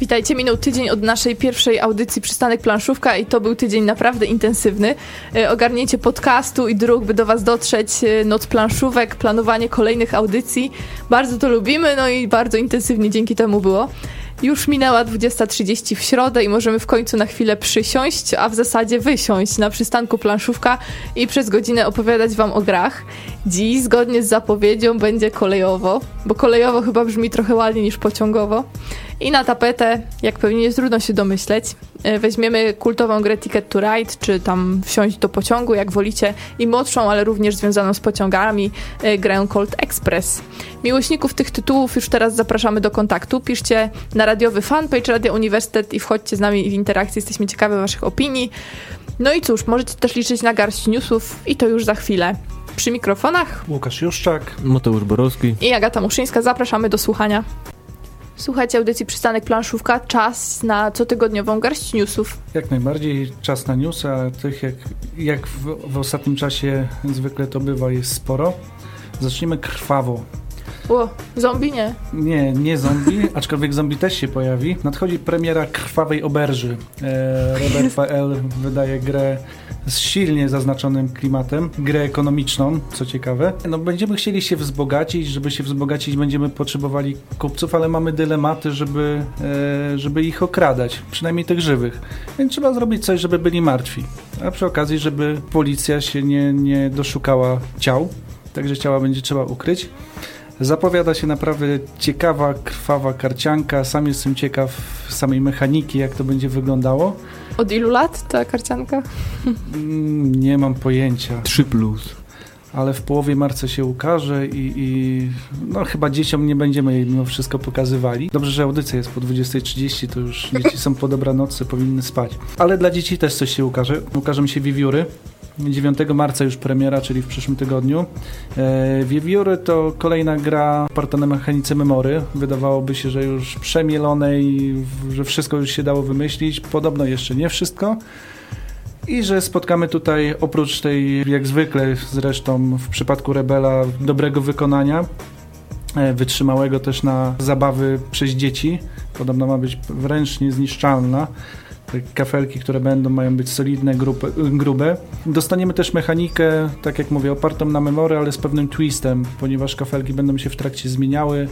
Witajcie, minął tydzień od naszej pierwszej audycji Przystanek Planszówka i to był tydzień naprawdę intensywny. E, ogarnięcie podcastu i dróg, by do Was dotrzeć, e, noc planszówek, planowanie kolejnych audycji. Bardzo to lubimy, no i bardzo intensywnie dzięki temu było. Już minęła 20.30 w środę i możemy w końcu na chwilę przysiąść, a w zasadzie wysiąść na przystanku planszówka i przez godzinę opowiadać Wam o grach. Dziś, zgodnie z zapowiedzią, będzie kolejowo, bo kolejowo chyba brzmi trochę ładniej niż pociągowo. I na tapetę, jak pewnie nie trudno się domyśleć, e, weźmiemy kultową grę Ticket to Ride, czy tam wsiąść do pociągu, jak wolicie, i młodszą, ale również związaną z pociągami, e, grę Cold Express. Miłośników tych tytułów już teraz zapraszamy do kontaktu. Piszcie na radiowy fanpage Radio Uniwersytet i wchodźcie z nami w interakcję. Jesteśmy ciekawi waszych opinii. No i cóż, możecie też liczyć na garść newsów i to już za chwilę. Przy mikrofonach Łukasz Juszczak. Mateusz Borowski. i Agata Muszyńska. Zapraszamy do słuchania. Słuchajcie audycji Przystanek Planszówka. Czas na cotygodniową garść newsów. Jak najbardziej czas na newsy, a tych jak, jak w, w ostatnim czasie zwykle to bywa jest sporo. Zacznijmy krwawo. O, zombie nie. Nie, nie zombie, aczkolwiek zombie też się pojawi. Nadchodzi premiera Krwawej Oberży. E, Rebel.pl wydaje grę z silnie zaznaczonym klimatem, grę ekonomiczną, co ciekawe. No, będziemy chcieli się wzbogacić, żeby się wzbogacić będziemy potrzebowali kupców, ale mamy dylematy, żeby, e, żeby ich okradać, przynajmniej tych żywych. Więc trzeba zrobić coś, żeby byli martwi. A przy okazji, żeby policja się nie, nie doszukała ciał, także ciała będzie trzeba ukryć. Zapowiada się naprawdę ciekawa, krwawa karcianka. Sam jestem ciekaw samej mechaniki, jak to będzie wyglądało. Od ilu lat ta karcianka? Mm, Nie mam pojęcia, 3 plus. ale w połowie marca się ukaże i, i no chyba dzieciom nie będziemy jej mimo wszystko pokazywali. Dobrze, że audycja jest po 20.30, to już dzieci są po dobranocy, powinny spać. Ale dla dzieci też coś się ukaże. Ukażą się wiewióry. 9 marca już premiera, czyli w przyszłym tygodniu. E, Wiewióry to kolejna gra oparta na mechanice memory. Wydawałoby się, że już przemielonej, że wszystko już się dało wymyślić. Podobno jeszcze nie wszystko. I że spotkamy tutaj oprócz tej, jak zwykle zresztą w przypadku Rebela, dobrego wykonania, e, wytrzymałego też na zabawy przez dzieci. Podobno ma być wręcz niezniszczalna. Te kafelki, które będą, mają być solidne, grube, grube. Dostaniemy też mechanikę, tak jak mówię, opartą na memory, ale z pewnym twistem, ponieważ kafelki będą się w trakcie zmieniały.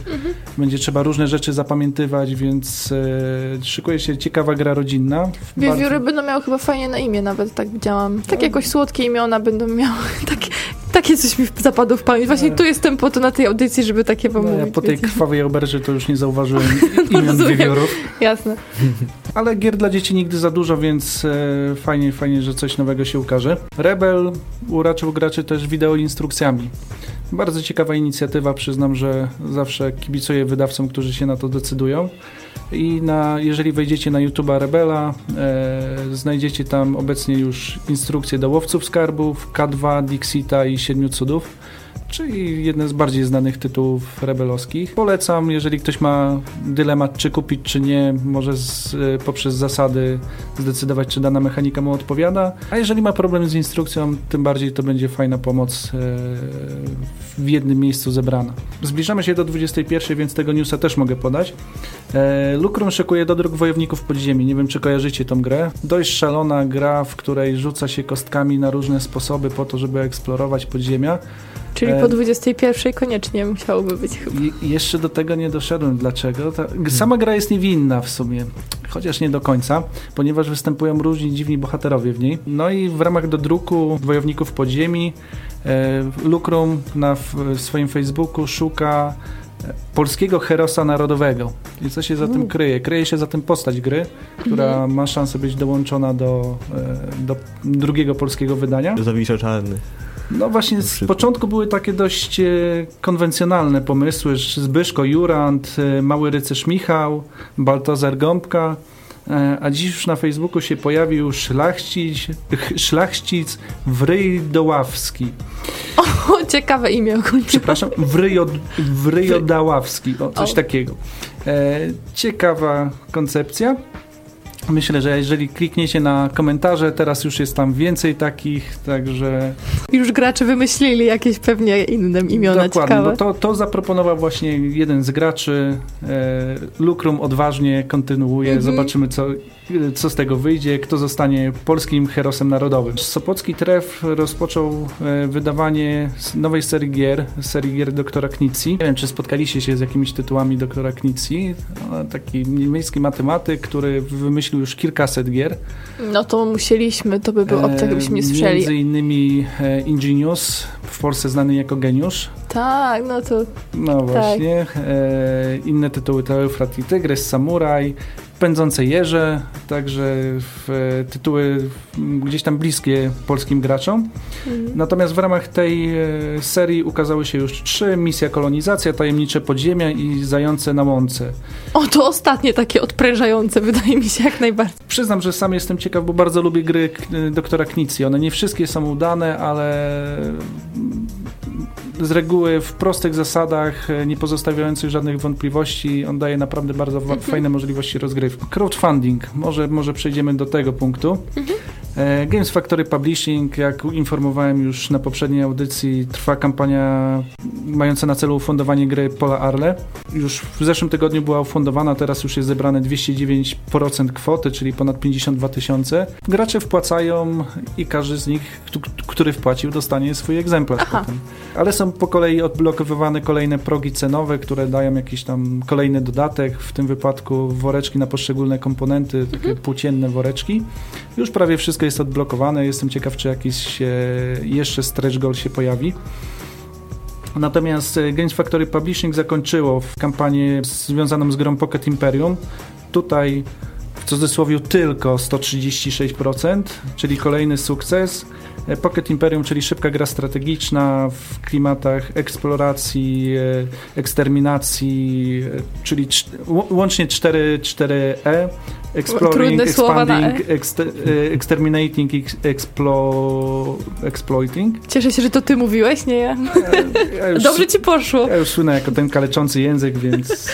Będzie trzeba różne rzeczy zapamiętywać, więc e, szykuje się ciekawa gra rodzinna. Wiewióry Bardzo- będą miały chyba fajnie na imię nawet, tak widziałam. Tak No. jakoś słodkie imiona będą miały. Takie, takie coś mi zapadło w pamięć. Właśnie No. tu jestem po to na tej audycji, żeby takie wam No, ja mówić. po tej wiecie. krwawej oberży to już nie zauważyłem imion Rozumiem. wiewiórów. Jasne. Ale gier dla dzieci nigdy za dużo, więc e, fajnie, fajnie, że coś nowego się ukaże. Rebel uraczył graczy też wideo instrukcjami. Bardzo ciekawa inicjatywa, przyznam, że zawsze kibicuję wydawcom, którzy się na to decydują. I na, jeżeli wejdziecie na YouTube'a Rebela, e, znajdziecie tam obecnie już instrukcje do łowców skarbów, K2, Dixita i Siedmiu Cudów czyli jedne z bardziej znanych tytułów rebelowskich. Polecam, jeżeli ktoś ma dylemat, czy kupić, czy nie, może z, e, poprzez zasady zdecydować, czy dana mechanika mu odpowiada. A jeżeli ma problem z instrukcją, tym bardziej to będzie fajna pomoc e, w jednym miejscu zebrana. Zbliżamy się do 21, więc tego newsa też mogę podać. E, Lucrum szykuje dodruk Wojowników Podziemi. Nie wiem, czy kojarzycie tą grę. Dość szalona gra, w której rzuca się kostkami na różne sposoby po to, żeby eksplorować podziemia. Czyli E, po 21 koniecznie musiałoby być chyba. I jeszcze do tego nie doszedłem. Dlaczego? Ta, sama gra jest niewinna w sumie, chociaż nie do końca, ponieważ występują różni dziwni bohaterowie w niej. No i w ramach dodruku Wojowników Podziemi e, Lucrum na w, swoim Facebooku szuka e, polskiego herosa narodowego. I co się za tym Mm. kryje? Kryje się za tym postać gry, która Mhm. ma szansę być dołączona do, e, do drugiego polskiego wydania. Zawisza czarny. No właśnie, z początku były takie dość e, konwencjonalne pomysły. Zbyszko Jurand, e, Mały Rycerz Michał, Baltazar Gąbka, e, a dziś już na Facebooku się pojawił szlachcic, ch- szlachcic Wryjdoławski. O, ciekawe imię ogólnie. Przepraszam, Wryjod, Wryjodaławski, o, coś O. takiego. E, ciekawa koncepcja. Myślę, że jeżeli klikniecie na komentarze, teraz już jest tam więcej takich, także... Już gracze wymyślili jakieś pewnie inne imiona Dokładnie, ciekawe. bo to, to zaproponował właśnie jeden z graczy. E, Lukrum odważnie kontynuuje. Mhm. Zobaczymy, co, co z tego wyjdzie, kto zostanie polskim herosem narodowym. Sopocki Tref rozpoczął e, wydawanie nowej serii gier, serii gier doktora Knicji. Nie wiem, czy spotkaliście się z jakimiś tytułami doktora Knicji. No, taki niemiecki matematyk, który wymyślił już kilkaset gier. No to musieliśmy, to by był obcy, jakbyśmy nie słyszeli. Między innymi e, Ingenius, w Polsce znany jako Geniusz. Tak, no to No właśnie. E, inne tytuły to Eufrat i Tygrys, Samuraj, Pędzące Jeże, także w, e, tytuły gdzieś tam bliskie polskim graczom. mm, Natomiast w ramach tej e, serii ukazały się już trzy, Misja Kolonizacja, Tajemnicze Podziemia i Zające na Łące. O, to ostatnie takie odprężające, wydaje mi się jak najbardziej. Przyznam, że sam jestem ciekaw, bo bardzo lubię gry doktora Knicji. One nie wszystkie są udane, ale z reguły w prostych zasadach, e, nie pozostawiających żadnych wątpliwości, on daje naprawdę bardzo wa- fajne możliwości rozgrywki. Crowdfunding, może, może przejdziemy do tego punktu. E, Games Factory Publishing, jak informowałem już na poprzedniej audycji, trwa kampania mająca na celu ufundowanie gry Pola Arle. Już w zeszłym tygodniu była ufundowana, teraz już jest zebrane 209% kwoty, czyli ponad 52 tysiące. Gracze wpłacają i każdy z nich, który wpłacił, dostanie swój egzemplarz Aha. potem. Ale są po kolei odblokowywane kolejne progi cenowe, które dają jakiś tam kolejny dodatek, w tym wypadku woreczki na poszczególne komponenty, takie płócienne woreczki. Już prawie wszystko jest odblokowane. Jestem ciekaw, czy jakiś e, jeszcze stretch goal się pojawi. Natomiast e, Games Factory Publishing zakończyło w kampanię związaną z grą Pocket Imperium. Tutaj w cudzysłowie tylko 136%, czyli kolejny sukces. E, Pocket Imperium, czyli szybka gra strategiczna w klimatach eksploracji, eksterminacji, czyli łącznie 4, 4E. Exploring, E. expanding, exter, e, exterminating, ex, explo, exploiting. Cieszę się, że to ty mówiłeś, nie ja. Ja już, Dobrze ci poszło. ja już słynę jako ten kaleczący język, więc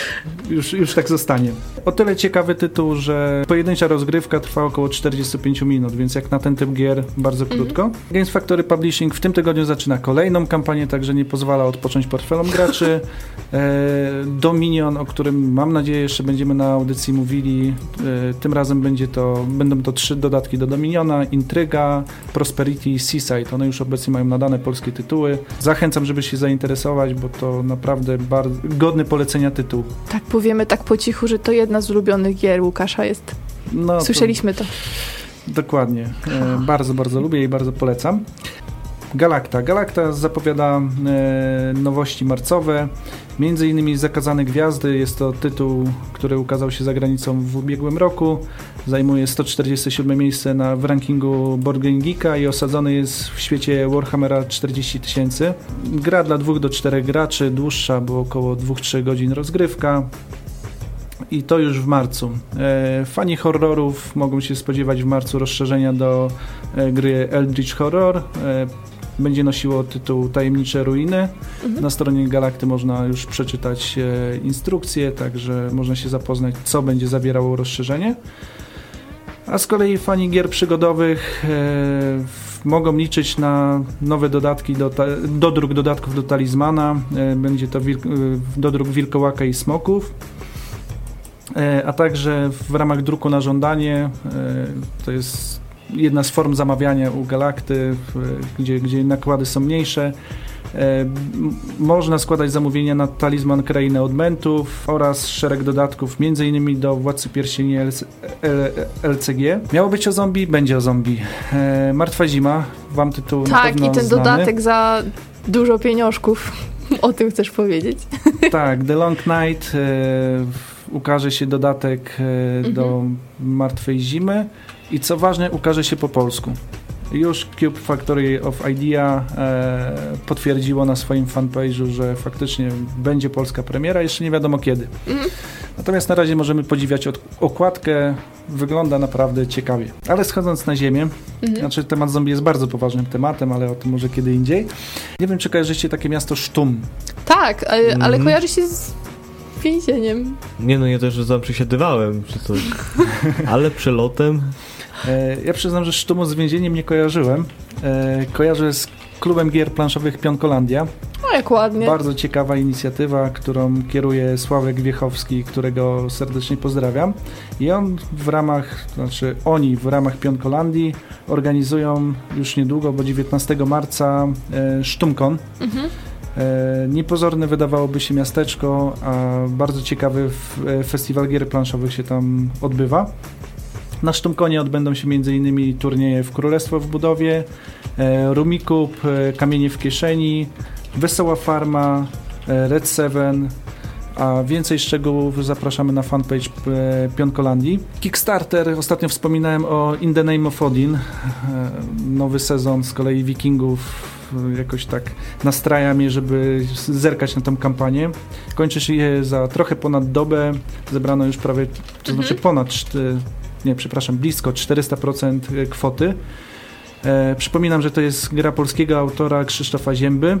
już, już tak zostanie. O tyle ciekawy tytuł, że pojedyncza rozgrywka trwa około 45 minut, więc jak na ten typ gier bardzo krótko. Games Factory Publishing w tym tygodniu zaczyna kolejną kampanię, także nie pozwala odpocząć portfelom graczy. E, Dominion, o którym mam nadzieję jeszcze będziemy na audycji mówili, e, tym razem będzie to, będą to trzy dodatki do Dominiona, Intryga, Prosperity i Seaside. One już obecnie mają nadane polskie tytuły. Zachęcam, żeby się zainteresować, bo to naprawdę bardzo godny polecenia tytuł. Tak powiemy tak po cichu, że to jedna z ulubionych gier Łukasza jest. No, to- Słyszeliśmy to. Dokładnie. E, bardzo, bardzo lubię i bardzo polecam. Galacta. Galacta zapowiada e, nowości marcowe. Między innymi Zakazane Gwiazdy. Jest to tytuł, który ukazał się za granicą w ubiegłym roku. Zajmuje 147 miejsce na, w rankingu Board Game Geeka i osadzony jest w świecie Warhammera 40 tysięcy. Gra dla 2 do 4 graczy, dłuższa, bo około 2-3 godzin rozgrywka. I to już w marcu. E, fani horrorów mogą się spodziewać w marcu rozszerzenia do e, gry Eldritch Horror. Będzie nosiło tytuł Tajemnicze Ruiny. Mhm. Na stronie Galakty można już przeczytać e, instrukcje, także można się zapoznać, co będzie zawierało rozszerzenie. A z kolei fani gier przygodowych e, mogą liczyć na nowe dodatki, do, dodruk dodatków do talizmana. E, będzie to wilk, e, dodruk wilkołaka i smoków. E, a także w ramach druku na żądanie, e, to jest jedna z form zamawiania u Galakty, gdzie, gdzie nakłady są mniejsze. E, Można składać zamówienia na talizman Krainy Odmentów oraz szereg dodatków, m.in. do Władcy Pierścieni LCG. Miało być o zombie, będzie o zombie. E, Martwa Zima, wam tytuł na Tak, i ten znany. dodatek za dużo pieniążków. O tym chcesz powiedzieć. Tak, The Long Night, e, ukaże się dodatek do Martwej Zimy i co ważne, ukaże się po polsku. Już Cube Factory of Idea e, potwierdziło na swoim fanpage'u, że faktycznie będzie polska premiera, jeszcze nie wiadomo kiedy. Mhm. Natomiast na razie możemy podziwiać od, okładkę, wygląda naprawdę ciekawie. Ale schodząc na ziemię, Mhm. znaczy temat zombie jest bardzo poważnym tematem, ale o tym może kiedy indziej. Nie wiem, czy kojarzycie takie miasto Sztum. Tak, ale, ale Mhm. kojarzy się z więzieniem. Nie no, ja też tam przesiadywałem czy coś. Ale przelotem... E, ja przyznam, że sztumu z więzieniem nie kojarzyłem. E, kojarzę z klubem gier planszowych Pionkolandia. No jak ładnie. Bardzo ciekawa inicjatywa, którą kieruje Sławek Wiechowski, którego serdecznie pozdrawiam. I on w ramach, znaczy oni w ramach Pionkolandii organizują już niedługo, bo 19 marca e, Sztumkon. Mhm. Niepozorne wydawałoby się miasteczko, a bardzo ciekawy festiwal gier planszowych się tam odbywa. Na Sztumkonie odbędą się m.in. turnieje w Królestwo w budowie, e, Rumikub, Kamienie w kieszeni, Wesoła Farma, Red Seven, a więcej szczegółów zapraszamy na fanpage Pionkolandii. Kickstarter, ostatnio wspominałem o In the Name of Odin, nowy sezon z kolei Wikingów jakoś tak nastraja mnie, żeby zerkać na tą kampanię. Kończy się za trochę ponad dobę, zebrano już prawie, to znaczy mhm. ponad, nie, przepraszam, blisko 400% kwoty. E, przypominam, że to jest gra polskiego autora Krzysztofa Zięby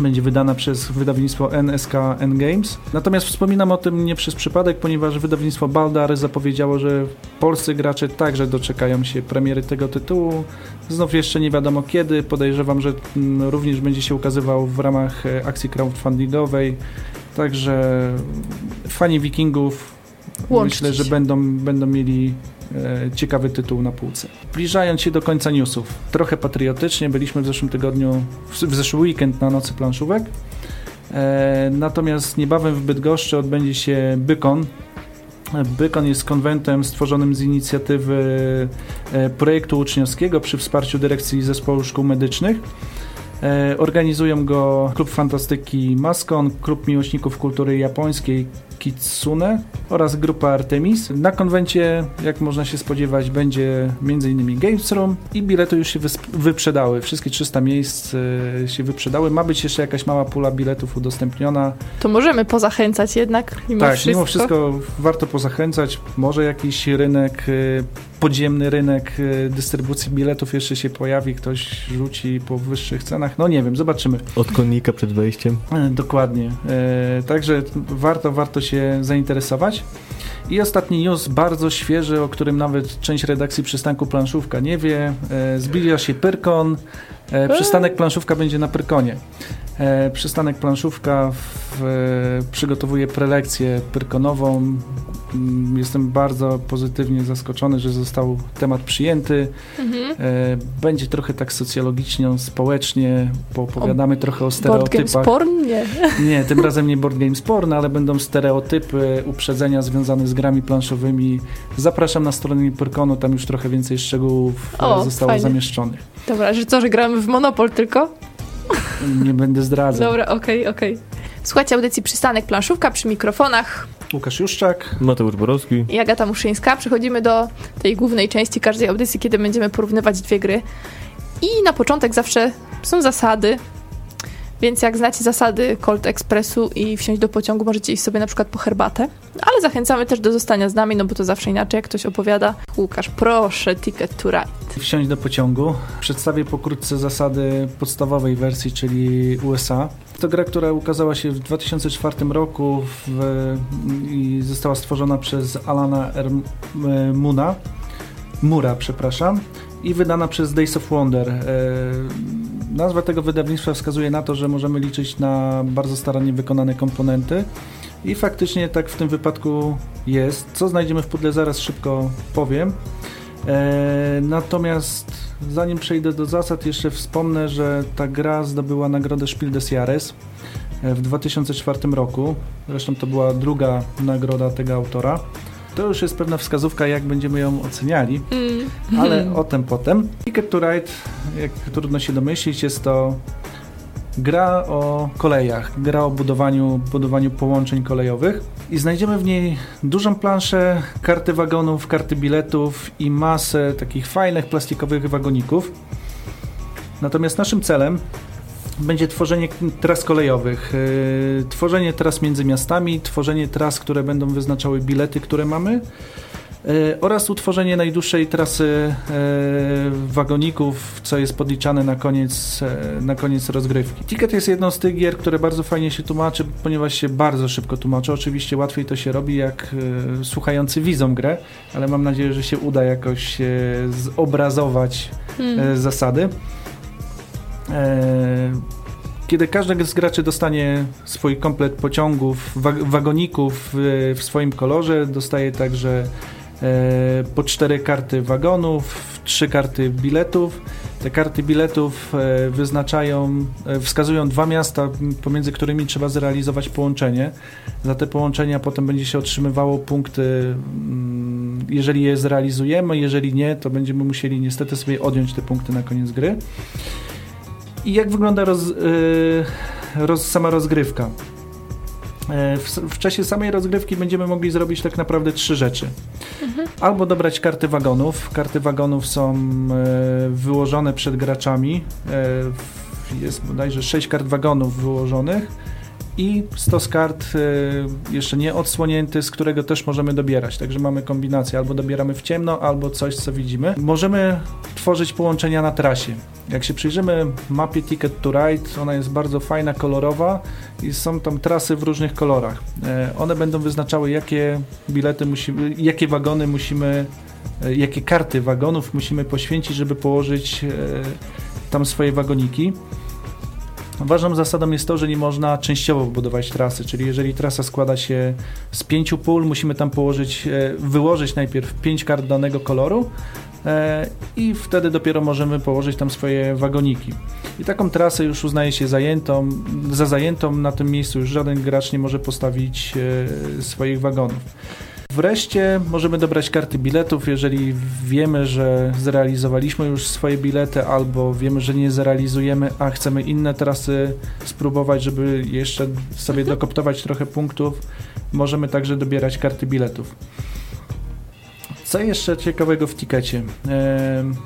będzie wydana przez wydawnictwo NSK N Games. Natomiast wspominam o tym nie przez przypadek, ponieważ wydawnictwo Baldar zapowiedziało, że polscy gracze także doczekają się premiery tego tytułu. Znów jeszcze nie wiadomo kiedy. Podejrzewam, że mm, również będzie się ukazywał w ramach e, akcji crowdfundingowej. Także fani Wikingów Łączcie myślę, że będą, będą mieli E, ciekawy tytuł na półce. Zbliżając się do końca newsów, trochę patriotycznie, byliśmy w zeszłym tygodniu, w zeszły weekend na Nocy Planszówek, e, natomiast niebawem w Bydgoszczy odbędzie się Bykon, Bykon jest konwentem stworzonym z inicjatywy e, projektu uczniowskiego przy wsparciu dyrekcji zespołu szkół medycznych. Organizują go Klub Fantastyki Maskon, Klub Miłośników Kultury Japońskiej Kitsune oraz grupa Artemis. Na konwencie, jak można się spodziewać, będzie m.in. Games Room i bilety już się wyprzedały. Wszystkie 300 miejsc e, się wyprzedały. Ma być jeszcze jakaś mała pula biletów udostępniona. To możemy pozachęcać jednak mimo tak, wszystko. mimo wszystko warto pozachęcać. Może jakiś rynek e, podziemny rynek e, dystrybucji biletów jeszcze się pojawi, ktoś rzuci po wyższych cenach. No nie wiem, zobaczymy. Od konnika przed wejściem. Dokładnie. Także warto, warto się się zainteresować. I ostatni news, bardzo świeży, o którym nawet część redakcji przystanku Planszówka nie wie. E, zbliża się Pyrkon. E, przystanek Planszówka będzie na Pyrkonie. E, przystanek Planszówka w, przygotowuje prelekcję pyrkonową. Mm, jestem bardzo pozytywnie zaskoczony, że został temat przyjęty. Mhm. Będzie trochę tak socjologicznie, społecznie, opowiadamy o, trochę o stereotypach. Board game Nie. Nie, tym razem nie board game sport, no, ale będą stereotypy, uprzedzenia związane z grami planszowymi. Zapraszam na stronę Pyrkonu, tam już trochę więcej szczegółów o, zostało fajnie. zamieszczonych. Dobra, że co, że gramy w Monopol tylko? Nie będę zdradzał. Dobra, okej, okay, okej. Okay. Słuchajcie audycji Przystanek Planszówka przy mikrofonach. Łukasz Juszczak. Mateusz Borowski. I Agata Muszyńska. Przechodzimy do tej głównej części każdej audycji, kiedy będziemy porównywać dwie gry. I na początek zawsze są zasady, więc jak znacie zasady Colt Expressu i wsiąść do pociągu, możecie iść sobie na przykład po herbatę. Ale zachęcamy też do zostania z nami, no bo to zawsze inaczej, jak ktoś opowiada. Łukasz, proszę, ticket to ride. Wsiąść do pociągu. Przedstawię pokrótce zasady podstawowej wersji, czyli USA. To gra, która ukazała się w 2004 roku w, i została stworzona przez Alana R. Muna. Mura, przepraszam, i wydana przez Days of Wonder. E, nazwa tego wydawnictwa wskazuje na to, że możemy liczyć na bardzo starannie wykonane komponenty. I faktycznie tak w tym wypadku jest. Co znajdziemy w pudle, zaraz szybko powiem. E, natomiast zanim przejdę do zasad, jeszcze wspomnę, że ta gra zdobyła nagrodę Spiel des Jahres e, w 2004 roku. Zresztą to była druga nagroda tego autora. To już jest pewna wskazówka, jak będziemy ją oceniali, mm. ale o tym potem. Ticket to Ride, jak trudno się domyślić, jest to gra o kolejach, gra o budowaniu, budowaniu połączeń kolejowych i znajdziemy w niej dużą planszę, karty wagonów, karty biletów i masę takich fajnych plastikowych wagoników. Natomiast naszym celem będzie tworzenie tras kolejowych, yy, tworzenie tras między miastami, tworzenie tras, które będą wyznaczały bilety, które mamy E, oraz utworzenie najdłuższej trasy e, wagoników, co jest podliczane na koniec, na koniec rozgrywki. Ticket jest jedną z tych gier, które bardzo fajnie się tłumaczy, ponieważ się bardzo szybko tłumaczy. Oczywiście łatwiej to się robi, jak słuchający widzą grę, ale mam nadzieję, że się uda jakoś zobrazować hmm. zasady. Kiedy każdy z graczy dostanie swój komplet pociągów, wagoników w swoim kolorze, dostaje także E, po cztery karty wagonów, trzy karty biletów. Te karty biletów e, wyznaczają, e, wskazują dwa miasta, pomiędzy którymi trzeba zrealizować połączenie. Za te połączenia potem będzie się otrzymywało punkty, mm, jeżeli je zrealizujemy, jeżeli nie, to będziemy musieli niestety sobie odjąć te punkty na koniec gry. I jak wygląda roz, roz, sama rozgrywka? E, w, w, czasie samej rozgrywki będziemy mogli zrobić tak naprawdę trzy rzeczy. Mhm. Albo dobrać karty wagonów. Karty wagonów są e, wyłożone przed graczami. E, jest bodajże sześć kart wagonów wyłożonych i stos kart jeszcze nie odsłonięty, z którego też możemy dobierać. Także mamy kombinację, albo dobieramy w ciemno, albo coś, co widzimy. Możemy tworzyć połączenia na trasie. Jak się przyjrzymy mapie Ticket to Ride, ona jest bardzo fajna, kolorowa i są tam trasy w różnych kolorach. E, one będą wyznaczały, jakie bilety musimy, jakie wagony musimy, e, jakie karty wagonów musimy poświęcić, żeby położyć e, tam swoje wagoniki. Ważną zasadą jest to, że nie można częściowo budować trasy, czyli jeżeli trasa składa się z pięciu pól, musimy tam położyć, wyłożyć najpierw pięć kart danego koloru, E, i wtedy dopiero możemy położyć tam swoje wagoniki. I taką trasę już uznaje się zajętą, za zajętą na tym miejscu już żaden gracz nie może postawić e, swoich wagonów. Wreszcie możemy dobrać karty biletów, jeżeli wiemy, że zrealizowaliśmy już swoje bilety, albo wiemy, że nie zrealizujemy, a chcemy inne trasy spróbować, żeby jeszcze sobie mhm. dokoptować trochę punktów, możemy także dobierać karty biletów. Co jeszcze ciekawego w?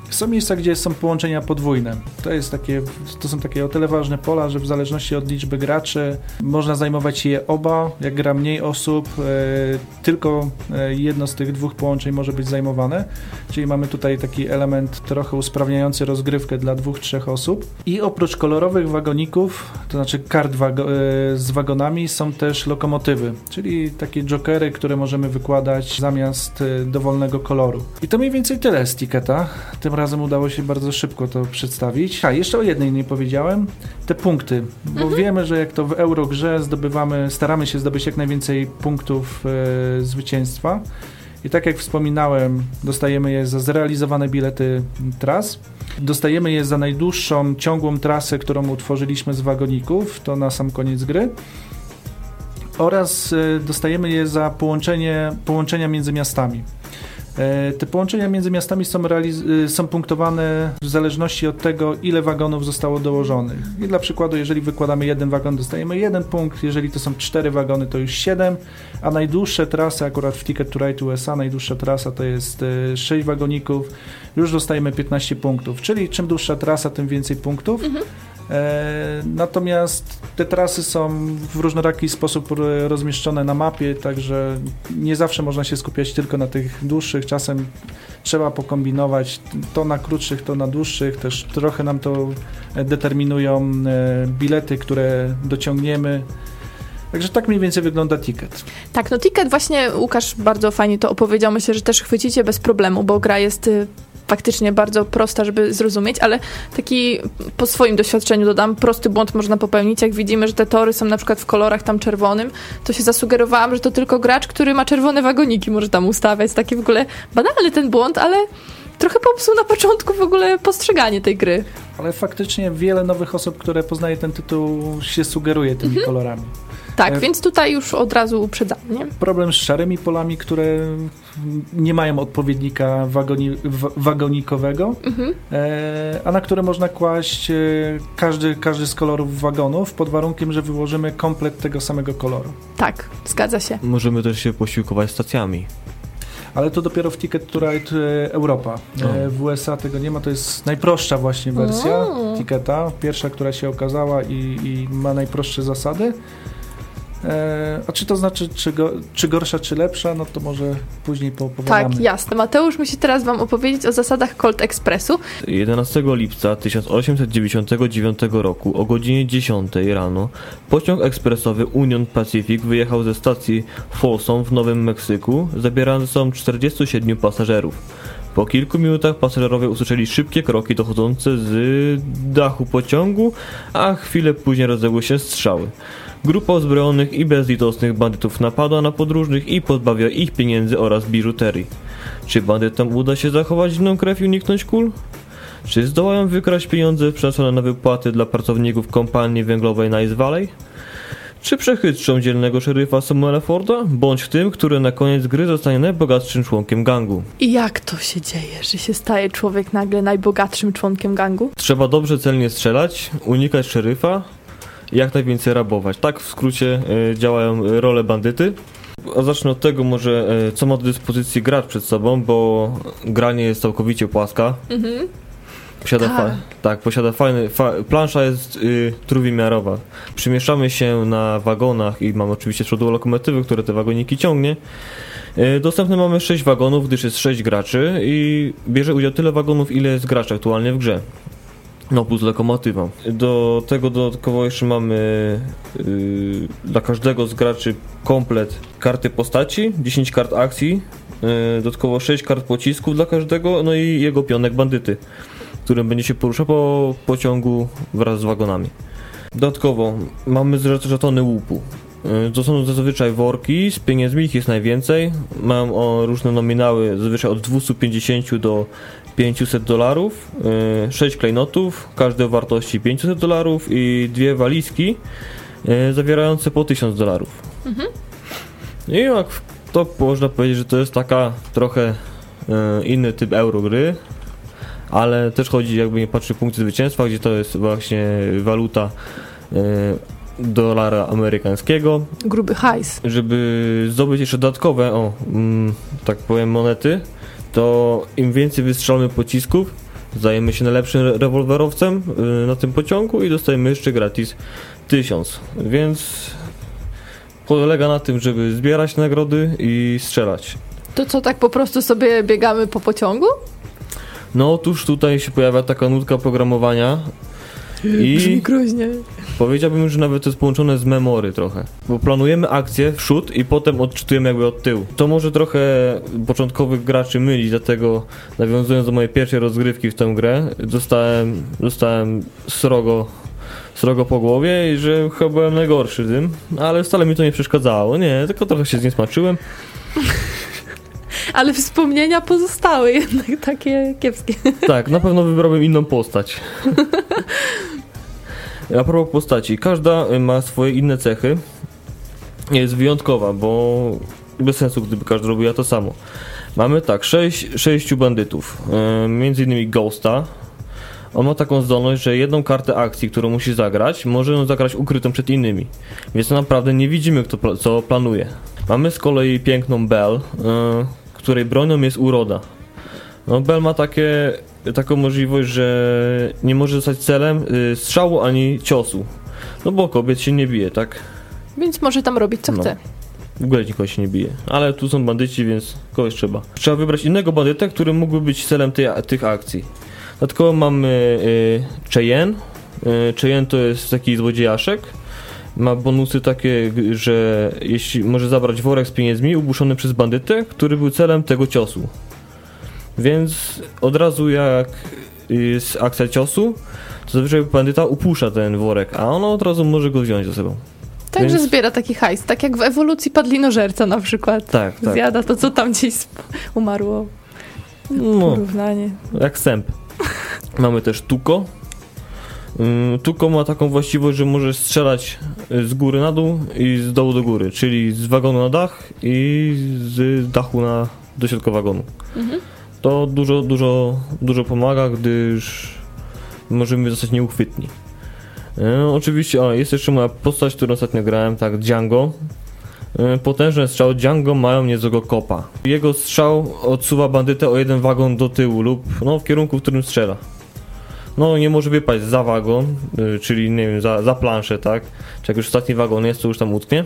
Są miejsca, gdzie są połączenia podwójne. To, jest takie, to są takie o tyle ważne pola, że w zależności od liczby graczy można zajmować je oba. Jak gra mniej osób, e, tylko e, jedno z tych dwóch połączeń może być zajmowane. Czyli mamy tutaj taki element trochę usprawniający rozgrywkę dla dwóch, trzech osób. I oprócz kolorowych wagoników, to znaczy kart wago e, z wagonami, są też lokomotywy, czyli takie jokery, które możemy wykładać zamiast dowolnego koloru. I to mniej więcej tyle z Tiketa. Tym razem udało się bardzo szybko to przedstawić. A, jeszcze o jednej nie powiedziałem. Te punkty, bo mhm. wiemy, że jak to w Eurogrze zdobywamy, staramy się zdobyć jak najwięcej punktów e, zwycięstwa. I tak jak wspominałem, dostajemy je za zrealizowane bilety tras. Dostajemy je za najdłuższą, ciągłą trasę, którą utworzyliśmy z wagoników, to na sam koniec gry. Oraz e, dostajemy je za połączenie, połączenia między miastami. E, te połączenia między miastami są, e, są punktowane w zależności od tego, ile wagonów zostało dołożonych. I dla przykładu, jeżeli wykładamy jeden wagon, dostajemy jeden punkt, jeżeli to są cztery wagony, to już siedem, a najdłuższe trasy, akurat w Ticket to Ride USA, najdłuższa trasa to jest e, sześć wagoników, już dostajemy 15 punktów. Czyli czym dłuższa trasa, tym więcej punktów. Mhm. E, natomiast te trasy są w różnoraki sposób rozmieszczone na mapie, także nie zawsze można się skupiać tylko na tych dłuższych. Czasem trzeba pokombinować to na krótszych, to na dłuższych. Też trochę nam to determinują e, bilety, które dociągniemy. Także tak mniej więcej wygląda ticket. Tak, no ticket właśnie Łukasz bardzo fajnie to opowiedział. Myślę, że też chwycicie bez problemu, bo gra jest y, faktycznie bardzo prosta, żeby zrozumieć, ale taki po swoim doświadczeniu dodam, prosty błąd można popełnić. Jak widzimy, że te tory są na przykład w kolorach tam czerwonym, to się zasugerowałam, że to tylko gracz, który ma czerwone wagoniki może tam ustawiać. Taki w ogóle banalny ten błąd, ale trochę popsuł na początku w ogóle postrzeganie tej gry. Ale faktycznie wiele nowych osób, które poznaje ten tytuł, się sugeruje tymi mhm. kolorami. Tak, e... więc tutaj już od razu uprzedzam, nie? Problem z szarymi polami, które nie mają odpowiednika wagoni, wagonikowego, mhm. e, a na które można kłaść e, każdy, każdy z kolorów wagonów pod warunkiem, że wyłożymy komplet tego samego koloru. Tak, zgadza się. Możemy też się posiłkować stacjami ale to dopiero w Ticket to Ride Europa. E, w USA tego nie ma, to jest najprostsza właśnie wersja Ticketa, pierwsza, która się okazała i, i ma najprostsze zasady. E, a czy to znaczy, czy, go, czy gorsza, czy lepsza, no to może później poopowiadamy. Tak, jasne. Mateusz musi teraz wam opowiedzieć o zasadach Colt Expressu. 11 lipca 1899 roku o godzinie 10 rano pociąg ekspresowy Union Pacific wyjechał ze stacji Folsom w Nowym Meksyku, zabierając ze sobą 47 pasażerów. Po kilku minutach pasażerowie usłyszeli szybkie kroki dochodzące z dachu pociągu, a chwilę później rozległy się strzały. Grupa uzbrojonych i bezlitosnych bandytów napadła na podróżnych i pozbawiła ich pieniędzy oraz biżuterii. Czy bandytom uda się zachować zimną krew i uniknąć kul? Czy zdołają wykraść pieniądze przeznaczone na wypłaty dla pracowników kompanii węglowej Nice Valley? Czy przechytrzą dzielnego szeryfa Samuela Forda, bądź tym, który na koniec gry zostanie najbogatszym członkiem gangu? I jak to się dzieje, że się staje człowiek nagle najbogatszym członkiem gangu? Trzeba dobrze celnie strzelać, unikać szeryfa jak najwięcej rabować. Tak w skrócie y, działają y, role bandyty. A zacznę od tego może, y, co ma do dyspozycji gracz przed sobą, bo gra nie jest całkowicie płaska. Mhm. Posiada Tak. tak, posiada fajny. Fa- plansza jest y, trójwymiarowa. Przemieszczamy się na wagonach i mamy oczywiście z przodu lokomotywy, które te wagoniki ciągnie. Y, dostępne mamy 6 wagonów, gdyż jest 6 graczy i bierze udział tyle wagonów, ile jest graczy aktualnie w grze. No plus lokomotywa. Do tego dodatkowo jeszcze mamy y, dla każdego z graczy komplet karty postaci, 10 kart akcji, y, dodatkowo 6 kart pocisków dla każdego, no i jego pionek bandyty którym będzie się poruszał po pociągu wraz z wagonami. Dodatkowo mamy żetony łupu. Y, To są zazwyczaj worki z pieniędzmi, ich jest najwięcej. Mają różne nominały, zazwyczaj od 250 do 500 dolarów. 6 klejnotów, każde o wartości 500 dolarów i dwie walizki y, zawierające po 1000 dolarów. I jak to można powiedzieć, że to jest taka trochę y, inny typ eurogry, ale też chodzi, jakby nie patrzy punkty zwycięstwa, gdzie to jest właśnie waluta dolara amerykańskiego, Gruby hajs. żeby zdobyć jeszcze dodatkowe, o, mm, tak powiem, monety, to im więcej wystrzelamy pocisków, zdajemy się najlepszym rewolwerowcem y, na tym pociągu i dostajemy jeszcze gratis 1000, więc polega na tym, żeby zbierać nagrody i strzelać. To co, tak po prostu sobie biegamy po pociągu? No otóż tutaj się pojawia taka nutka programowania i groźnie. powiedziałbym, że nawet to jest połączone z memory trochę, bo planujemy akcję w przód i potem odczytujemy jakby od tyłu. To może trochę początkowych graczy mylić, dlatego nawiązując do mojej pierwszej rozgrywki w tę grę, dostałem, dostałem srogo srogo po głowie i że chyba byłem najgorszy tym, ale wcale mi to nie przeszkadzało, nie, tylko trochę się zniesmaczyłem. Ale wspomnienia pozostały jednak takie kiepskie. Tak, na pewno wybrałbym inną postać. A propos postaci, każda y, ma swoje inne cechy. Jest wyjątkowa, bo bez sensu, gdyby każda robiła to samo. Mamy tak, sześć, sześciu bandytów. Yy, między innymi Ghosta. On ma taką zdolność, że jedną kartę akcji, którą musi zagrać, może ją zagrać ukrytą przed innymi. Więc naprawdę nie widzimy, kto co planuje. Mamy z kolei piękną Bell, yy, której bronią jest uroda. No, Bell ma takie, taką możliwość, że nie może zostać celem y, strzału ani ciosu. No bo kobiet się nie bije, tak? Więc może tam robić co No. chce. W ogóle nikogo się nie bije. Ale tu są bandyci, więc kogoś trzeba. Trzeba wybrać innego bandytę, który mógłby być celem tej, tych akcji. Dodatkowo mamy y, Cheyenne. Y, Cheyenne to jest taki złodziejaszek. Ma bonusy takie, że jeśli może zabrać worek z pieniędzmi ubuszony przez bandytę, który był celem tego ciosu. Więc od razu jak jest akcja ciosu, to zazwyczaj bandyta upuszcza ten worek, a ono od razu może go wziąć ze sobą. Także Więc- zbiera taki hajs. Tak jak w ewolucji padlinożerca na przykład. Tak, tak. Zjada to, co tam gdzieś umarło. No, Porównanie. jak sęp. Mamy też Tuko. Ym, Tuko ma taką właściwość, że może strzelać z góry na dół i z dołu do góry, czyli z wagonu na dach i z dachu na do środka wagonu. Mhm. To dużo, dużo, dużo pomaga, gdyż możemy zostać nieuchwytni. E, oczywiście, o, jest jeszcze moja postać, którą ostatnio grałem, tak, Django. E, potężne strzały Django mają niezłego kopa. Jego strzał odsuwa bandytę o jeden wagon do tyłu lub no, w kierunku, w którym strzela. No, nie może wypaść za wagon, y, czyli nie wiem, za, za planszę, tak? Czy jak już ostatni wagon jest, to już tam utknie.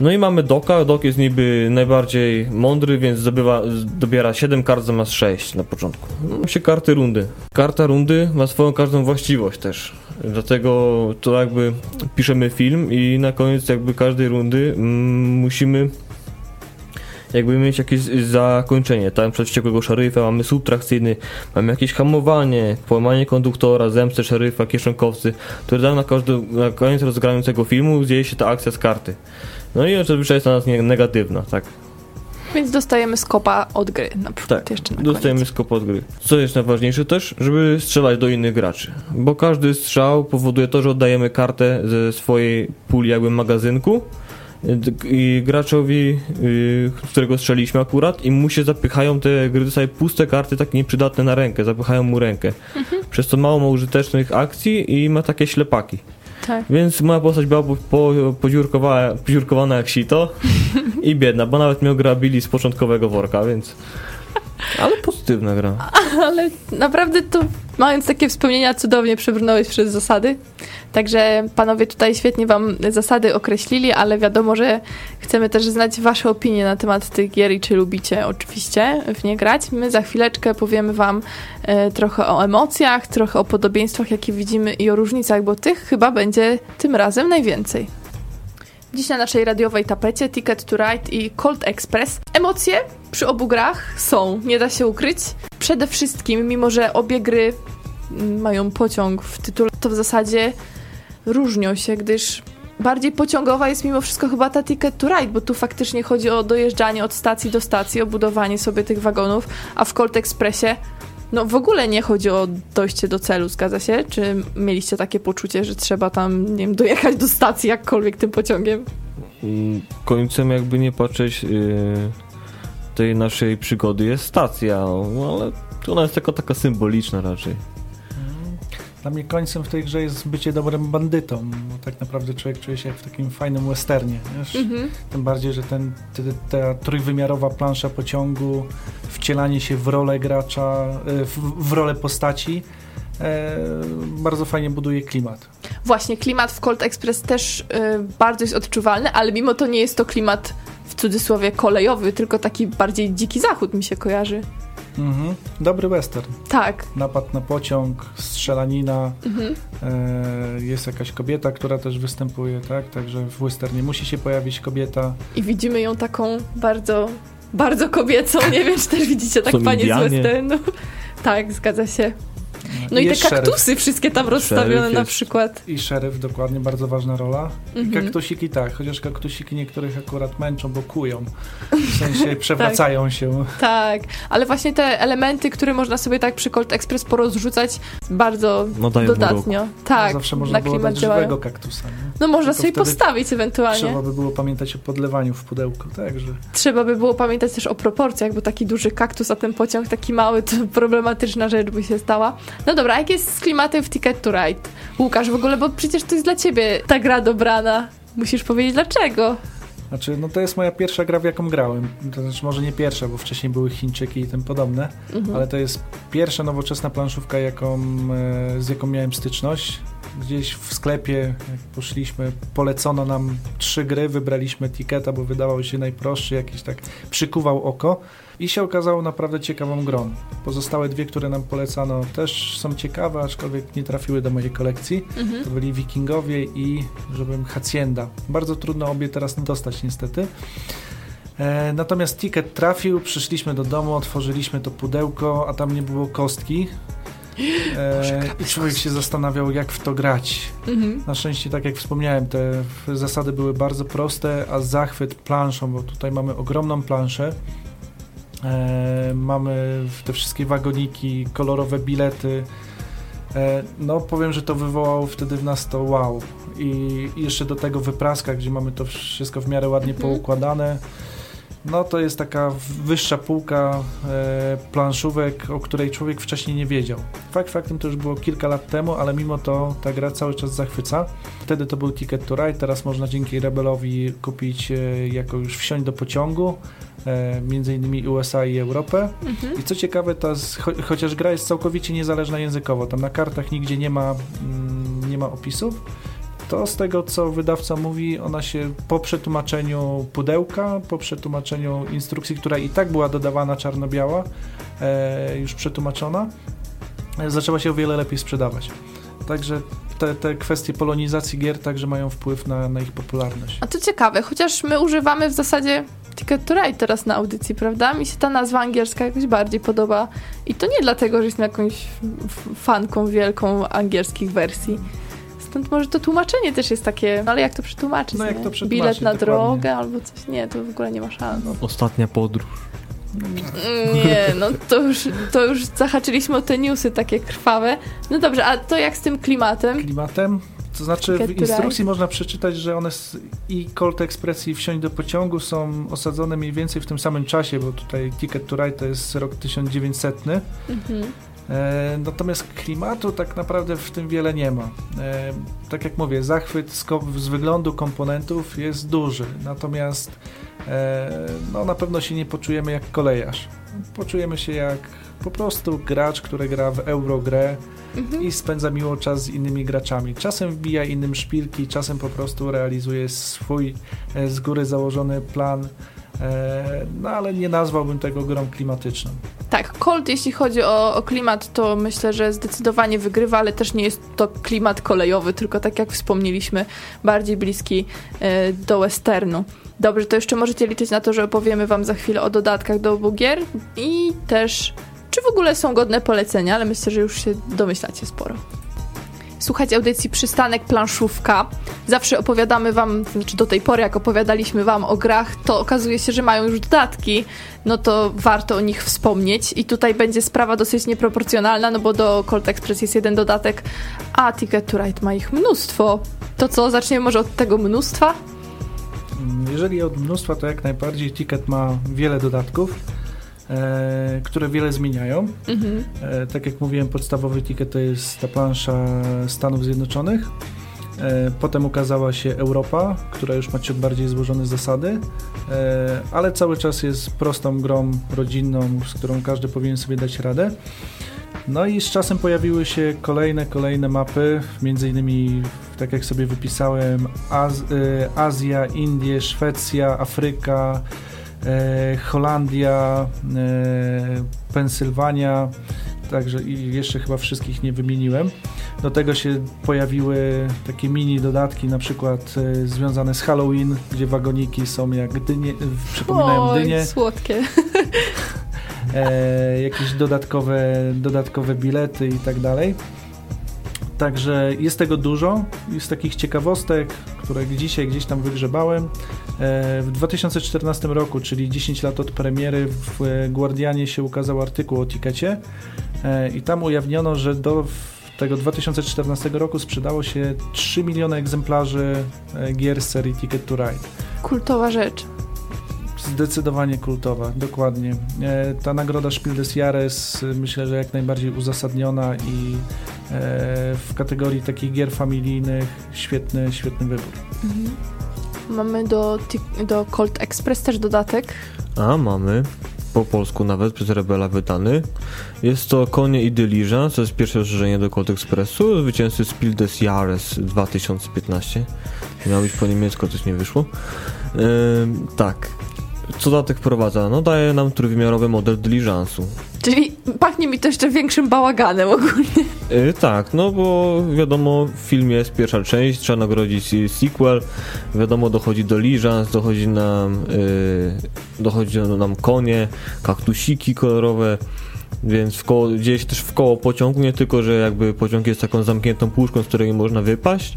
No i mamy Doka. Dok jest niby najbardziej mądry, więc zdobywa, dobiera 7 kart zamiast 6 na początku. No, się karty rundy. Karta rundy ma swoją każdą właściwość też. Dlatego to jakby piszemy film i na koniec jakby każdej rundy mm, musimy jakby mieć jakieś zakończenie. Tam przed wściekłego szeryfa mamy subtrakcyjny, mamy jakieś hamowanie, połamanie konduktora, zemstę szeryfa, kieszonkowcy, które dają na, każdy, na koniec rozgrającego filmu, dzieje się ta akcja z karty. No i zazwyczaj jest to nas negatywna, tak. Więc dostajemy skopa od gry na przykład Tak, jeszcze na dostajemy koniec. skop od gry. Co jest najważniejsze też, żeby strzelać do innych graczy. Bo każdy strzał powoduje to, że oddajemy kartę ze swojej puli jakby magazynku graczowi, y, którego strzeliśmy akurat i mu się zapychają te gry dostaje puste karty takie nieprzydatne na rękę, zapychają mu rękę. Przez to mało ma użytecznych akcji i ma takie ślepaki. Tak. Więc moja postać była po, po, poziurkowana, poziurkowana jak sito i biedna, bo nawet miał grabili z początkowego worka, więc... Ale pozytywna gra. Ale naprawdę to, mając takie wspomnienia, cudownie przebrnąłeś przez zasady. Także panowie tutaj świetnie wam zasady określili, ale wiadomo, że chcemy też znać wasze opinie na temat tych gier i czy lubicie oczywiście w nie grać. My za chwileczkę powiemy wam e, trochę o emocjach, trochę o podobieństwach, jakie widzimy i o różnicach, bo tych chyba będzie tym razem najwięcej. Dziś na naszej radiowej tapecie Ticket to Ride i Cold Express. Emocje przy obu grach są, nie da się ukryć. Przede wszystkim, mimo że obie gry mm, mają pociąg w tytule, to w zasadzie różnią się, gdyż bardziej pociągowa jest mimo wszystko chyba ta Ticket to Ride, bo tu faktycznie chodzi o dojeżdżanie od stacji do stacji, o budowanie sobie tych wagonów, a w Colt Expressie no w ogóle nie chodzi o dojście do celu, zgadza się? Czy mieliście takie poczucie, że trzeba tam, nie wiem, dojechać do stacji jakkolwiek tym pociągiem? Mm, Końcem jakby nie patrzeć yy, tej naszej przygody jest stacja, no, ale ona jest tylko taka symboliczna raczej. Dla mnie końcem w tej grze jest bycie dobrym bandytą, bo tak naprawdę człowiek czuje się jak w takim fajnym westernie? Mhm. Tym bardziej, że ten, te- ta trójwymiarowa plansza pociągu, wcielanie się w rolę gracza, e, w, w rolę postaci, e, bardzo fajnie buduje klimat. Właśnie, klimat w Colt Express też y, bardzo jest odczuwalny, ale mimo to nie jest to klimat w cudzysłowie kolejowy, tylko taki bardziej dziki zachód mi się kojarzy. Mhm. Dobry western. Tak. Napad na pociąg, strzelanina, Mhm. e, jest jakaś kobieta, która też występuje, tak? Także w westernie musi się pojawić kobieta. I widzimy ją taką bardzo, bardzo kobiecą. Nie wiem, czy też widzicie tak panie z westernu. Tak, zgadza się. No i te Jest szeryf. kaktusy wszystkie tam rozstawione na przykład. I szeryf, dokładnie, bardzo ważna rola. I Mhm. kaktusiki tak, chociaż kaktusiki niektórych akurat męczą, bo kują. W sensie przewracają się. Tak, ale właśnie te elementy, które można sobie tak przy Colt Express porozrzucać, bardzo No dodatnio. Tak, Zawsze można na było dać działają. żywego kaktusa. Nie? No można Tylko sobie postawić ewentualnie. Trzeba by było pamiętać o podlewaniu w pudełku, także. Trzeba by było pamiętać też o proporcjach, bo taki duży kaktus, a ten pociąg taki mały, to problematyczna rzecz by się stała. No dobra, jak jest z klimatem w Ticket to Ride? Łukasz, w ogóle, bo przecież to jest dla ciebie ta gra dobrana. Musisz powiedzieć dlaczego. Znaczy, no to jest moja pierwsza gra, w jaką grałem. To znaczy, może nie pierwsza, bo wcześniej były Chińczyki i tym podobne, Mhm. ale to jest pierwsza nowoczesna planszówka, jaką, e, z jaką miałem styczność. Gdzieś w sklepie, jak poszliśmy, polecono nam trzy gry, wybraliśmy Tiketa, bo wydawał się najprostszy, jakiś tak przykuwał oko i się okazało naprawdę ciekawą grą. Pozostałe dwie, które nam polecano też są ciekawe, aczkolwiek nie trafiły do mojej kolekcji. Mhm. To byli Wikingowie i, żebym, Hacienda. Bardzo trudno obie teraz dostać niestety. E, natomiast ticket trafił, przyszliśmy do domu, otworzyliśmy to pudełko, a tam nie było kostki. E, I człowiek się zastanawiał, jak w to grać. Mhm. Na szczęście, tak jak wspomniałem, te zasady były bardzo proste, a zachwyt planszą, bo tutaj mamy ogromną planszę. E, mamy te wszystkie wagoniki, kolorowe bilety. E, no, powiem, że to wywołało wtedy w nas to wow. I, i jeszcze do tego wypraska, gdzie mamy to wszystko w miarę ładnie Mhm. poukładane. No, to jest taka wyższa półka e, planszówek, o której człowiek wcześniej nie wiedział. Fakt faktem to już było kilka lat temu, ale mimo to ta gra cały czas zachwyca. Wtedy to był Ticket to Ride, teraz można dzięki Rebelowi kupić e, jako już wsiąść do pociągu, między innymi USA i Europę. Mhm. I co ciekawe, ta cho, chociaż gra jest całkowicie niezależna językowo, tam na kartach nigdzie nie ma, mm, nie ma opisów, to z tego, co wydawca mówi, ona się po przetłumaczeniu pudełka, po przetłumaczeniu instrukcji, która i tak była dodawana czarno-biała, e, już przetłumaczona, e, zaczęła się o wiele lepiej sprzedawać. Także te, te kwestie polonizacji gier także mają wpływ na, na ich popularność. A to ciekawe, chociaż my używamy w zasadzie Ticket to Ride teraz na audycji, prawda? Mi się ta nazwa angielska jakoś bardziej podoba. I to nie dlatego, że jestem jakąś fanką wielką angielskich wersji. Stąd może to tłumaczenie też jest takie, no ale jak to przetłumaczyć? No jak to przetłumaczyć, Bilet na dokładnie. drogę albo coś. Nie, to w ogóle nie ma szans. Ostatnia podróż. Nie, no to już, to już zahaczyliśmy o te newsy takie krwawe. No dobrze, a to jak z tym klimatem? klimatem. To znaczy w instrukcji można przeczytać, że one s- i Colt Express i Wsiąść do pociągu są osadzone mniej więcej w tym samym czasie, bo tutaj Ticket to Ride to jest rok 1900. Mhm. E, natomiast klimatu tak naprawdę w tym wiele nie ma. E, tak jak mówię, zachwyt z, z wyglądu komponentów jest duży, natomiast e, no, na pewno się nie poczujemy jak kolejarz. Poczujemy się jak po prostu gracz, który gra w Eurogrę Mhm. i spędza miło czas z innymi graczami. Czasem wbija innym szpilki, czasem po prostu realizuje swój e, z góry założony plan, e, no ale nie nazwałbym tego grą klimatyczną. Tak, Colt, jeśli chodzi o, o klimat, to myślę, że zdecydowanie wygrywa, ale też nie jest to klimat kolejowy, tylko tak jak wspomnieliśmy, bardziej bliski e, do westernu. Dobrze, to jeszcze możecie liczyć na to, że opowiemy Wam za chwilę o dodatkach do obu gier i też, czy w ogóle są godne polecenia, ale myślę, że już się domyślacie sporo. Słuchajcie audycji Przystanek Planszówka. Zawsze opowiadamy wam, znaczy do tej pory jak opowiadaliśmy wam o grach, to okazuje się, że mają już dodatki, no to warto o nich wspomnieć. I tutaj będzie sprawa dosyć nieproporcjonalna, no bo do Colt Express jest jeden dodatek, a Ticket to Ride ma ich mnóstwo. To co, zaczniemy może od tego mnóstwa? Jeżeli od mnóstwa, to jak najbardziej Ticket ma wiele dodatków, e, które wiele zmieniają. Mhm. E, tak jak mówiłem, podstawowy Ticket to jest ta plansza Stanów Zjednoczonych. E, potem ukazała się Europa, która już ma ciut bardziej złożone zasady, e, ale cały czas jest prostą grą rodzinną, z którą każdy powinien sobie dać radę. No i z czasem pojawiły się kolejne, kolejne mapy, między innymi, tak jak sobie wypisałem, Az e, Azja, Indie, Szwecja, Afryka, Holandia, e, Pensylwania, także i jeszcze chyba wszystkich nie wymieniłem. Do tego się pojawiły takie mini dodatki, na przykład e, związane z Halloween, gdzie wagoniki są jak dynie, e, przypominają Oj, dynie słodkie. e, jakieś dodatkowe, dodatkowe bilety i tak dalej. Także jest tego dużo, jest takich ciekawostek, które dzisiaj gdzieś tam wygrzebałem. E, w 2014 roku, czyli 10 lat od premiery, w e, Guardianie się ukazał artykuł o tikecie e, i tam ujawniono, że do tego 2014 roku sprzedało się 3 miliony egzemplarzy gier serii Ticket to Ride. Kultowa rzecz. Zdecydowanie kultowa, dokładnie. Ta nagroda Spiel des Jahres myślę, że jak najbardziej uzasadniona i w kategorii takich gier familijnych świetny, świetny wybór. Mhm. Mamy do, do Colt Express też dodatek. A mamy po polsku nawet przez Rebela wydany. Jest to Konie i Diligence, to jest pierwsze rozszerzenie do Colt Expressu, zwycięzcy Spiel des Jahres 2015. Miało być po niemiecku, coś nie wyszło. Ym, tak. Co dodatek wprowadza? No daje nam trójwymiarowy model Diligence'u. Czyli pachnie mi to jeszcze większym bałaganem ogólnie. Yy, tak, no bo wiadomo, w filmie jest pierwsza część, trzeba nagrodzić sequel, wiadomo, dochodzi do Liżans, dochodzi nam, yy, dochodzi nam konie, kaktusiki kolorowe, więc w koło, dzieje się też w koło pociągu, nie tylko, że jakby pociąg jest taką zamkniętą puszką, z której można wypaść,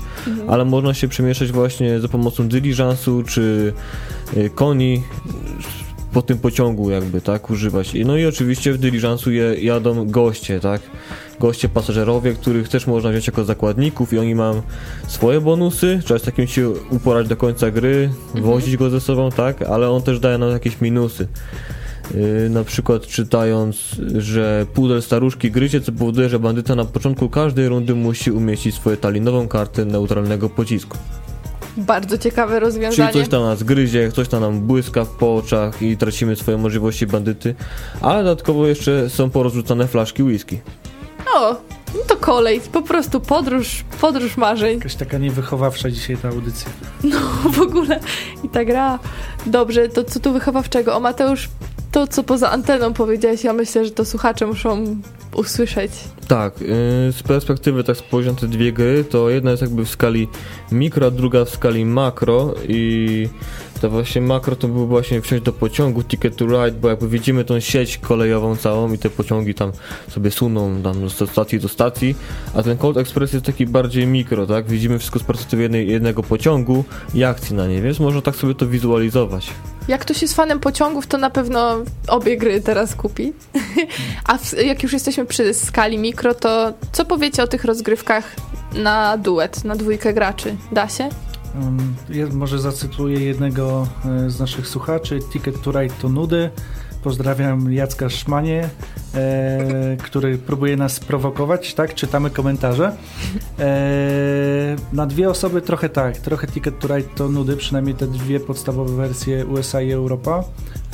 ale można się przemieszczać właśnie za pomocą dyliżansu czy yy, koni po tym pociągu jakby, tak, używać. No i oczywiście w dyliżansu je, jadą goście, tak, goście pasażerowie, których też można wziąć jako zakładników i oni mają swoje bonusy, trzeba z takim się uporać do końca gry, wozić go ze sobą, tak, ale on też daje nam jakieś minusy. Yy, na przykład czytając, że pudel staruszki gryzie, co powoduje, że bandyta na początku każdej rundy musi umieścić swoją talinową kartę neutralnego pocisku. Bardzo ciekawe Czyli rozwiązanie. coś tam nas gryzie, coś tam nam błyska w po oczach i tracimy swoje możliwości bandyty, ale dodatkowo jeszcze są porozrzucane flaszki whisky. O, no to kolej, po prostu podróż, podróż marzeń. Jakaś taka niewychowawcza dzisiaj ta audycja. No w ogóle i ta gra. Dobrze, to co tu wychowawczego? O Mateusz, to co poza anteną powiedziałeś, ja myślę, że to słuchacze muszą usłyszeć. Tak, yy, z perspektywy tak spojrzę te dwie gry, to jedna jest jakby w skali mikro, a druga w skali makro i to właśnie makro to było właśnie wsiąść do pociągu Ticket to Ride, bo jakby widzimy tą sieć kolejową całą i te pociągi tam sobie suną tam z stacji do stacji, a ten Cold Express jest taki bardziej mikro, tak? Widzimy wszystko z perspektywy jednej, jednego pociągu i akcji na niej, więc można tak sobie to wizualizować. Jak ktoś jest fanem pociągów, to na pewno obie gry teraz kupi. A w, jak już jesteśmy przy skali mikro, to co powiecie o tych rozgrywkach na duet, na dwójkę graczy? Da się? Może zacytuję jednego e, z naszych słuchaczy. Ticket to Ride to nudy. Pozdrawiam Jacka Szmanie, e, który próbuje nas prowokować, tak? Czytamy komentarze. E, na dwie osoby trochę tak, trochę Ticket to Ride to nudy, przynajmniej te dwie podstawowe wersje USA i Europa.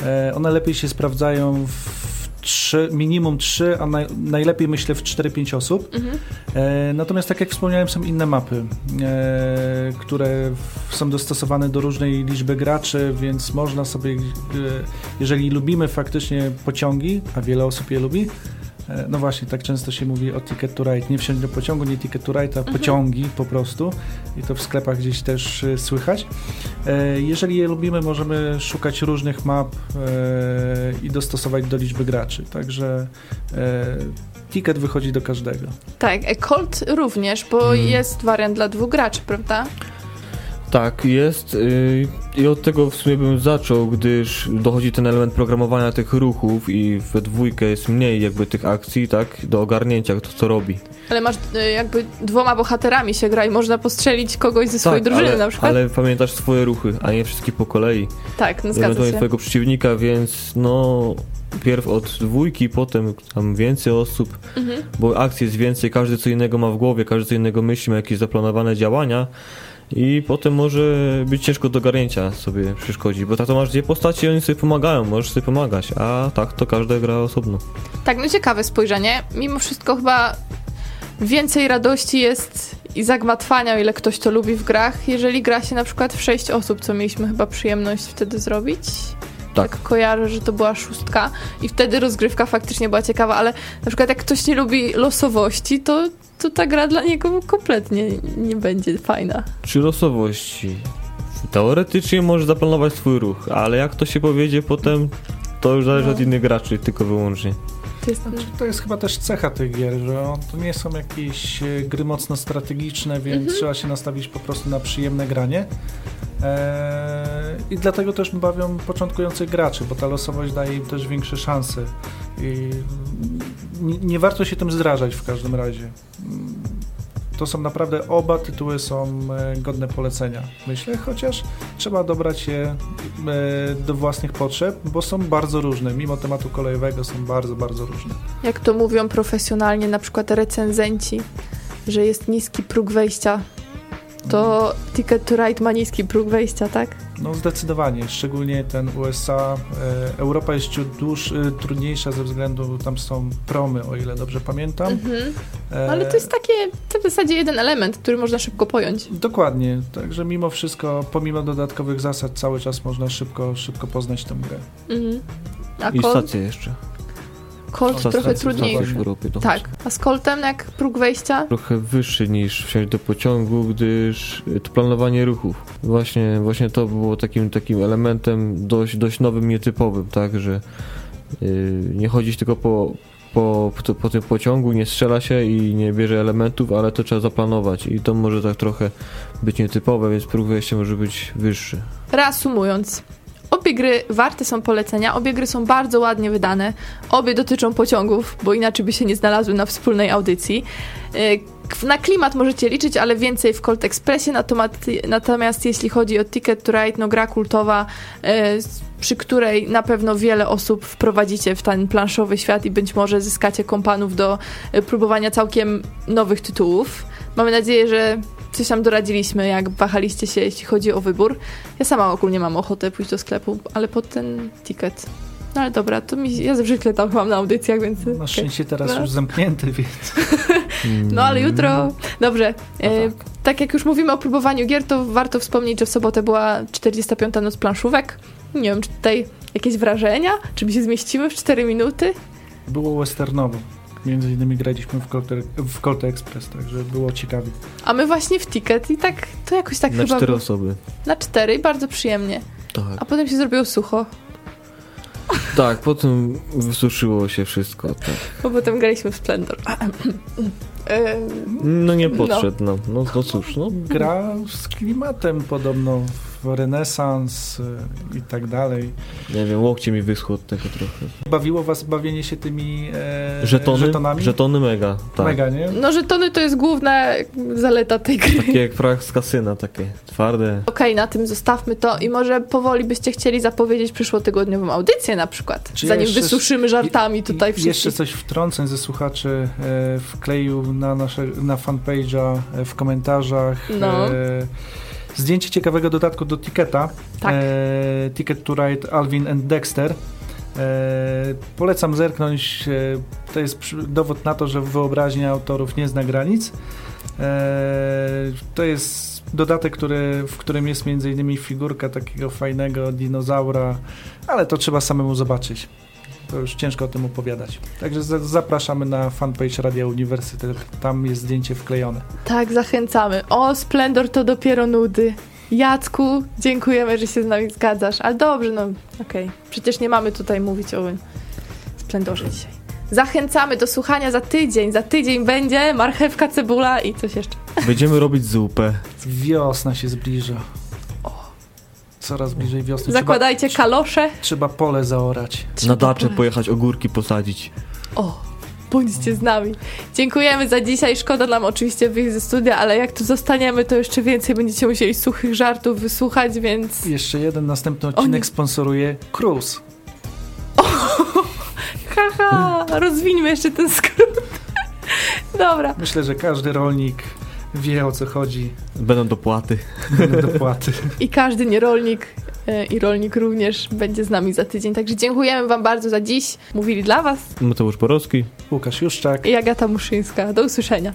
E, one lepiej się sprawdzają w 3, minimum 3, a naj, najlepiej myślę w 4-5 osób. Mhm. E, natomiast tak jak wspomniałem, są inne mapy, e, które są dostosowane do różnej liczby graczy, więc można sobie, e, jeżeli lubimy faktycznie pociągi, a wiele osób je lubi, no właśnie, tak często się mówi o Ticket to Ride. Nie wsiąść do pociągu, nie Ticket to Ride, a mhm. pociągi po prostu. I to w sklepach gdzieś też e, słychać. E, jeżeli je lubimy, możemy szukać różnych map i dostosować do liczby graczy. Także ticket wychodzi do każdego. Tak, Colt również, bo hmm. jest wariant dla dwóch graczy, prawda? Tak, jest yy, i od tego w sumie bym zaczął, gdyż dochodzi ten element programowania tych ruchów i we dwójkę jest mniej jakby tych akcji, tak, do ogarnięcia, kto co robi. Ale masz y, jakby dwoma bohaterami się gra i można postrzelić kogoś ze swojej tak, drużyny ale, na przykład. ale pamiętasz swoje ruchy, a nie wszystkie po kolei. Tak, no zgadza się. swojego przeciwnika, więc no pierw od dwójki, potem tam więcej osób, mhm. bo akcji jest więcej, każdy co innego ma w głowie, każdy co innego myśli, ma jakieś zaplanowane działania, i potem może być ciężko do garnięcia sobie przeszkodzi, bo tak to masz dwie postacie i oni sobie pomagają, możesz sobie pomagać, a tak to każda gra osobno. Tak, no ciekawe spojrzenie. Mimo wszystko chyba więcej radości jest i zagmatwania, o ile ktoś to lubi w grach, jeżeli gra się na przykład w sześć osób, co mieliśmy chyba przyjemność wtedy zrobić. Tak. tak kojarzę, że to była szóstka i wtedy rozgrywka faktycznie była ciekawa, ale na przykład jak ktoś nie lubi losowości, to to ta gra dla niego kompletnie nie będzie fajna. Czy losowości? Teoretycznie możesz zaplanować swój ruch, ale jak to się powiedzie potem, to już zależy no. od innych graczy, tylko wyłącznie. To jest, znaczy, to jest chyba też cecha tych gier, że to nie są jakieś e, gry mocno strategiczne, więc mhm. trzeba się nastawić po prostu na przyjemne granie. Eee, I dlatego też bawią początkujących graczy, bo ta losowość daje im też większe szanse. I nie, nie warto się tym zdrażać w każdym razie. To są naprawdę, oba tytuły są e, godne polecenia, myślę, chociaż trzeba dobrać je e, do własnych potrzeb, bo są bardzo różne, mimo tematu kolejowego są bardzo, bardzo różne. Jak to mówią profesjonalnie na przykład recenzenci, że jest niski próg wejścia to Ticket to Ride ma niski próg wejścia, tak? No zdecydowanie, szczególnie ten USA. E, Europa jest ciut dłuż, e, trudniejsza ze względu, tam są promy, o ile dobrze pamiętam. Mhm. E, Ale to jest takie, to w zasadzie jeden element, który można szybko pojąć. Dokładnie, także mimo wszystko, pomimo dodatkowych zasad, cały czas można szybko, szybko poznać tę grę. Mhm. A I stację jeszcze. Colt trochę trudniejszy. Tak. A z Coltem jak próg wejścia? Trochę wyższy niż wsiąść do pociągu, gdyż to planowanie ruchów. Właśnie, właśnie to było takim, takim elementem dość, dość nowym, nietypowym, tak, że yy, nie chodzić tylko po, po, po, po, tym pociągu, nie strzela się i nie bierze elementów, ale to trzeba zaplanować i to może tak trochę być nietypowe, więc próg wejścia może być wyższy. Reasumując, Obie gry warte są polecenia, obie gry są bardzo ładnie wydane, obie dotyczą pociągów, bo inaczej by się nie znalazły na wspólnej audycji. E, na klimat możecie liczyć, ale więcej w Colt Expressie, natomiast jeśli chodzi o Ticket to Ride, no gra kultowa, e, przy której na pewno wiele osób wprowadzicie w ten planszowy świat i być może zyskacie kompanów do e, próbowania całkiem nowych tytułów. Mamy nadzieję, że coś tam doradziliśmy, jak wahaliście się, jeśli chodzi o wybór. Ja sama ogólnie mam ochotę pójść do sklepu, ale pod ten ticket. No ale dobra, to mi, ja zwykle tam mam na audycjach, więc... Na okej. szczęście teraz No. już zamknięty, więc No ale jutro... Dobrze. No E, tak. tak jak już mówimy o próbowaniu gier, to warto wspomnieć, że w sobotę była 45. noc planszówek. Nie wiem, czy tutaj jakieś wrażenia? Czy by się zmieściły w 4 minuty? było westernowo. Między innymi graliśmy w Colt, w Colt Express, także było ciekawie. A my właśnie w ticket i tak to jakoś tak Na chyba... cztery było- osoby. Na cztery i bardzo przyjemnie. Tak. A potem się zrobiło sucho, Tak, potem wysuszyło się wszystko. Tak. bo potem graliśmy w Splendor. No nie podszedł nam. No, no cóż, no. Gra z klimatem podobno renesans y, i tak dalej. Nie wiem, łokcie mi wyschło od tego trochę. Bawiło was bawienie się tymi e, Żetony? żetonami? Żetony mega. Tak. Mega, nie? No, żetony to jest główna zaleta tej gry. Takie jak prach z kasyna, takie twarde. Okej, na tym zostawmy to i może powoli byście chcieli zapowiedzieć przyszłotygodniową audycję na przykład, Czy zanim jeszcze- wysuszymy żartami tutaj wszystkich. Jeszcze coś wtrącę ze słuchaczy. E, wkleił na, nasze, na fanpage'a e, w komentarzach No. e, zdjęcie ciekawego dodatku do Ticketa. Tak. E, Ticket to Ride Alvin and Dexter. E, polecam zerknąć. E, to jest dowód na to, że wyobraźnia autorów nie zna granic. E, to jest dodatek, który, w którym jest innymi figurka takiego fajnego dinozaura, ale to trzeba samemu zobaczyć. To już ciężko o tym opowiadać. Także za- zapraszamy na fanpage Radia Uniwersytet. Tam jest zdjęcie wklejone. Tak, zachęcamy. O, Splendor to dopiero nudy. Jacku, dziękujemy, że się z nami zgadzasz. Ale dobrze, no okej. Przecież nie mamy tutaj mówić o Splendorze dzisiaj. Zachęcamy do słuchania za tydzień. Za tydzień będzie marchewka, cebula i coś jeszcze. Będziemy robić zupę. Wiosna się zbliża. Coraz bliżej wiosny. Zakładajcie kalosze. Trzeba, trzeba pole zaorać. Na dacze pole. pojechać, ogórki posadzić. O, bądźcie z nami. Dziękujemy za dzisiaj. Szkoda nam oczywiście wyjść ze studia, ale jak tu zostaniemy, to jeszcze więcej będziecie musieli suchych żartów wysłuchać, więc Jeszcze jeden następny odcinek sponsoruje Cruise. haha, rozwińmy jeszcze ten skrót. Dobra, Myślę, że każdy rolnik wie o co chodzi. Będą dopłaty. Będą dopłaty. i każdy nierolnik e, i rolnik również będzie z nami za tydzień. Także dziękujemy Wam bardzo za dziś. Mówili dla Was Mateusz Porowski. Łukasz Juszczak. i Agata Muszyńska. Do usłyszenia.